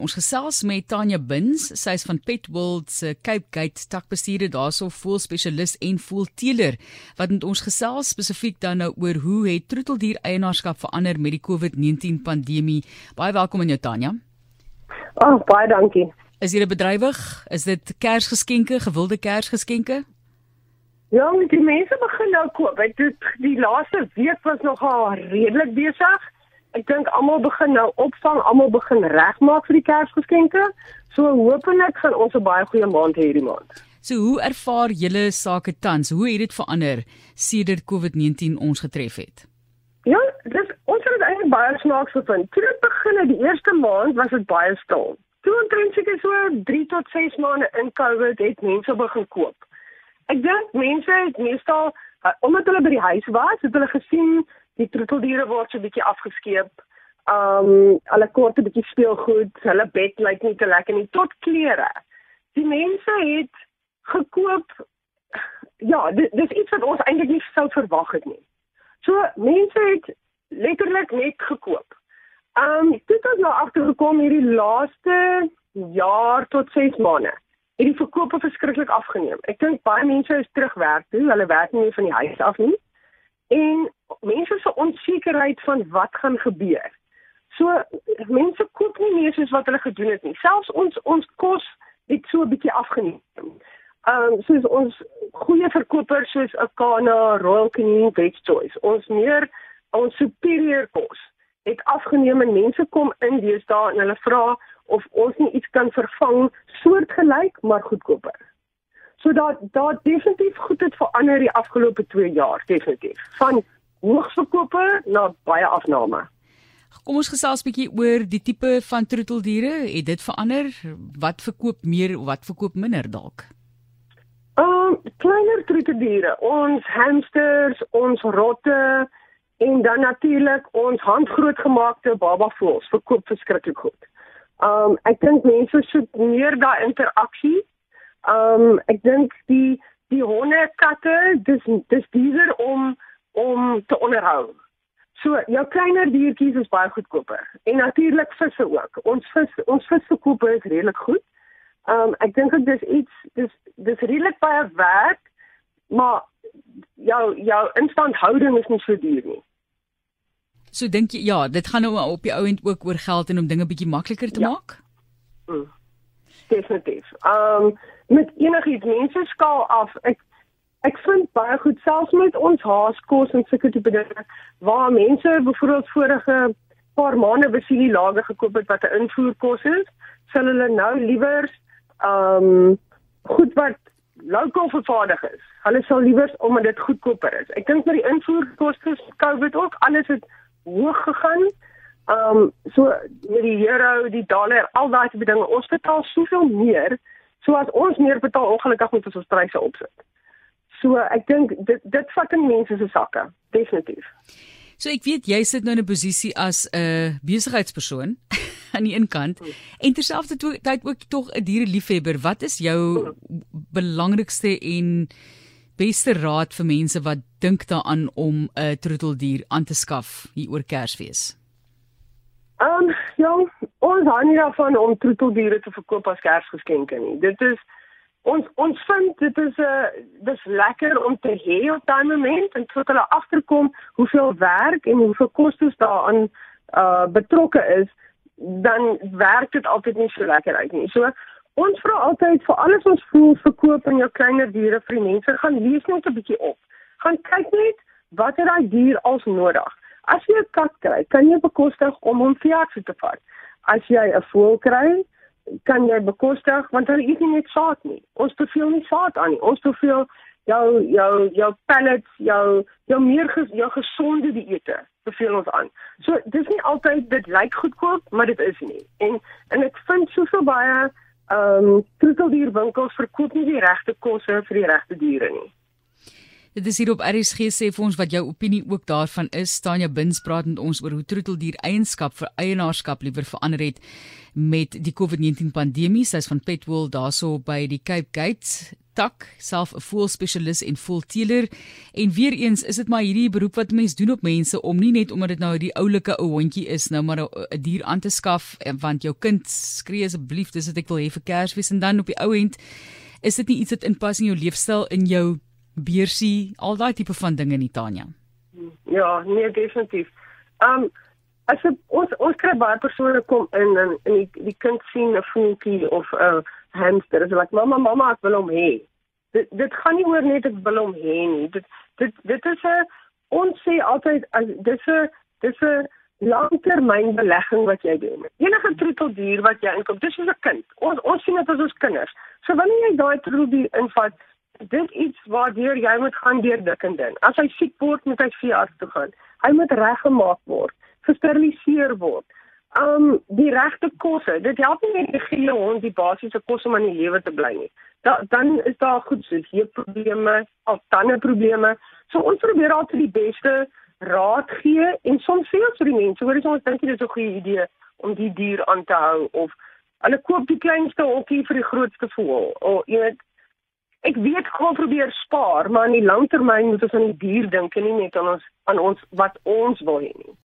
Ons gesels met Tanya Bins, sy is van Pet World se Cape Gate takbestuurder daarso voel spesialis en voel teeler wat met ons gesels spesifiek dan nou oor hoe het troeteldier eienaarskap verander met die COVID-19 pandemie. Baie welkom aan jou Tanya. Oh, baie dankie. Is jy bedrywig? Is dit Kersgeskenke, gewilde Kersgeskenke? Ja, die mense begin nou koop. Het die laaste week was nogal redelik besig. Ek dink almal begin nou opvang, almal begin regmaak vir die Kersgeskenke. So hopelik gaan ons 'n baie goeie maand hê hierdie maand. So hoe ervaar julle sake tans? Hoe het dit verander sedert COVID-19 ons getref het? Ja, dis ons het eintlik baie snaaks gevind. Toe dit begin het die eerste maand was dit baie stil. Toe omtrent seker so 3 tot 6 maande in COVID het mense begin koop. Ek dink mense het meestal uh, omdat hulle by die huis was, het hulle gesien die troeteldiere word so 'n bietjie afgeskeep. Um hulle kort 'n bietjie speelgoed, hulle bed lyk nie te lekker nie tot klere. Die mense het gekoop ja, dit dis iets wat ons eintlik nie sou verwag het nie. So mense het letterlik net gekoop. Um dit het nou agtergekom hierdie laaste jaar tot 6 maande. Het die verkope verskriklik afgeneem. Ek dink baie mense is terug werk toe. Hulle werk nie van die huis af nie en mense se onsekerheid van wat gaan gebeur. So mense koop nie meer soos wat hulle gedoen het nie. Selfs ons ons kos het so 'n bietjie afgeneem. Ehm um, soos ons goeie verkopers soos Akana, Royal Canin, Veg Choice, ons meer ons superieur kos het afgeneem en mense kom in deesdae en hulle vra of ons nie iets kan vervang soortgelyk maar goedkoper. So daar daar definitief goed het verander die afgelope 2 jaar definitief. Van hoogsverkope na baie afname. Kom ons gesels bietjie oor die tipe van troeteldiere. Het dit verander? Wat verkoop meer of wat verkoop minder dalk? Ehm um, kleiner troeteldiere, ons hamsters, ons rotte en dan natuurlik ons handgrootgemaakte babavoëls verkoop verskriklik goed. Ehm um, ek dink mense soek meer daai interaksie Um ek dink die die honde, katte, dis dis duurder om om te onderhou. So jou kleiner diertjies is baie goedkoper. En natuurlik visse ook. Ons vis ons visverkope is redelik goed. Um ek dink dit is iets dis dis redelik baie werk, maar jou jou instandhouding is nie so duur nie. So dink jy ja, dit gaan nou op die ou end ook oor geld en om dinge bietjie makliker te ja. maak? Mm definitief. Um met enigiets mense skaal af. Ek ek vind baie goed selfs met ons haaskos en sulke tipe dinge waar mense byvoorbeeld vorige paar maande besilie lager gekoop het wat 'n invoerkos is, sal hulle nou liewer um goed wat lokaal vervaardig is. Hulle sal liewer omdat dit goedkoper is. Ek dink met die invoerkoste COVID ook alles het hoog gegaan. Um so met die euro, die dollar, al daai tipe dinge, ons betaal soveel meer. So as ons meer betaal, ongelukkig moet ons ons pryse opsit. So ek dink dit dit vat in mense se sakke, definitief. So ek weet jy sit nou in 'n posisie as 'n besigheidspersoon aan die een kant en terselfdertyd ook tog 'n diereliefhebber. Wat is jou belangrikste en beste raad vir mense wat dink daaraan om 'n troeteldier aan te skaf hier oor Kersfees? Ehm um, ja, ons hou nie daarvan om troeteldiere te verkoop as kersgeskenke nie. Dit is ons ons vind dit is 'n uh, dis lekker om te hê op daai moment en tot hulle agterkom hoeveel werk en hoeveel kostes daaraan uh betrokke is, dan werk dit altyd nie so lekker uit nie. So ons vra altyd vir alles ons voel verkoop en jou kleiner diere vir die mense gaan lees net 'n bietjie op. Gaan kyk net wat het daai dier als nodig. As jy 'n kat kry, kan jy bekostig om hom veearts te vat. As jy 'n voël kry, kan jy bekostig want hulle eet nie net saad nie. Ons beveel nie saad aan nie. Ons beveel jou jou jou pellets, jou jou meer ges, jou gesonde dieete beveel ons aan. So dis nie altyd dit lyk goedkoop, maar dit is nie. En en ek vind soveel baie ehm um, troeteldierwinkels verkoop nie die regte kosse vir die regte diere nie. Dit is hier op RSG sê vir ons wat jou opinie ook daarvan is. Tanya Bins praat met ons oor hoe troeteldier eienskap vir eienaarskap liewer verander het met die COVID-19 pandemie. Sy's van Petworld daarso by die Cape Gate tak, self 'n voelspesialis en voelteeler. En weer eens is dit maar hierdie beroep wat mense doen op mense om nie net omdat dit nou die oulike ou hondjie is nou maar 'n dier aan te skaf want jou kind skree asseblief dis wat ek wil hê vir Kersfees en dan op die ou end is dit nie iets wat inpas in jou leefstyl in jou beursie, al daai tipe van dinge nie Tanya. Ja, nee definitief. Um as het, ons ons kry baie persone kom in en, en die, die kind sien 'n voeltjie of 'n hamster, is like mamma mamma ek wil hom hê. Dit dit gaan nie oor net ek wil hom hê nie. Dit dit dit is 'n ons sê altyd as dis 'n dis 'n langtermynbelegging wat jy doen. Enige troeteldier wat jy inkoop, dis soos 'n kind. Ons ons sien dit as ons kinders. So wanneer jy daai troeteldier invat, dit iets waardeur jy moet gaan deur dik en dun. As hy siek word, moet hy veearts toe gaan. Hy moet reggemaak word, gesteriliseer word. Um die regte kosse. Dit help nie net die gele hond die basiese kos om aan die lewe te bly nie. Da, dan is daar goed soos hier probleme, al tande probleme. So ons probeer altyd die beste raad gee en soms sê ons vir die mense, hoor jy ons dink dit is 'n goeie idee om die dier aan te hou of hulle koop die kleinste hokkie vir die grootste voël. Of jy weet ek weet almal probeer spaar, maar in die langtermyn moet ons aan die dier dink en nie net aan ons aan ons wat ons wil hê nie.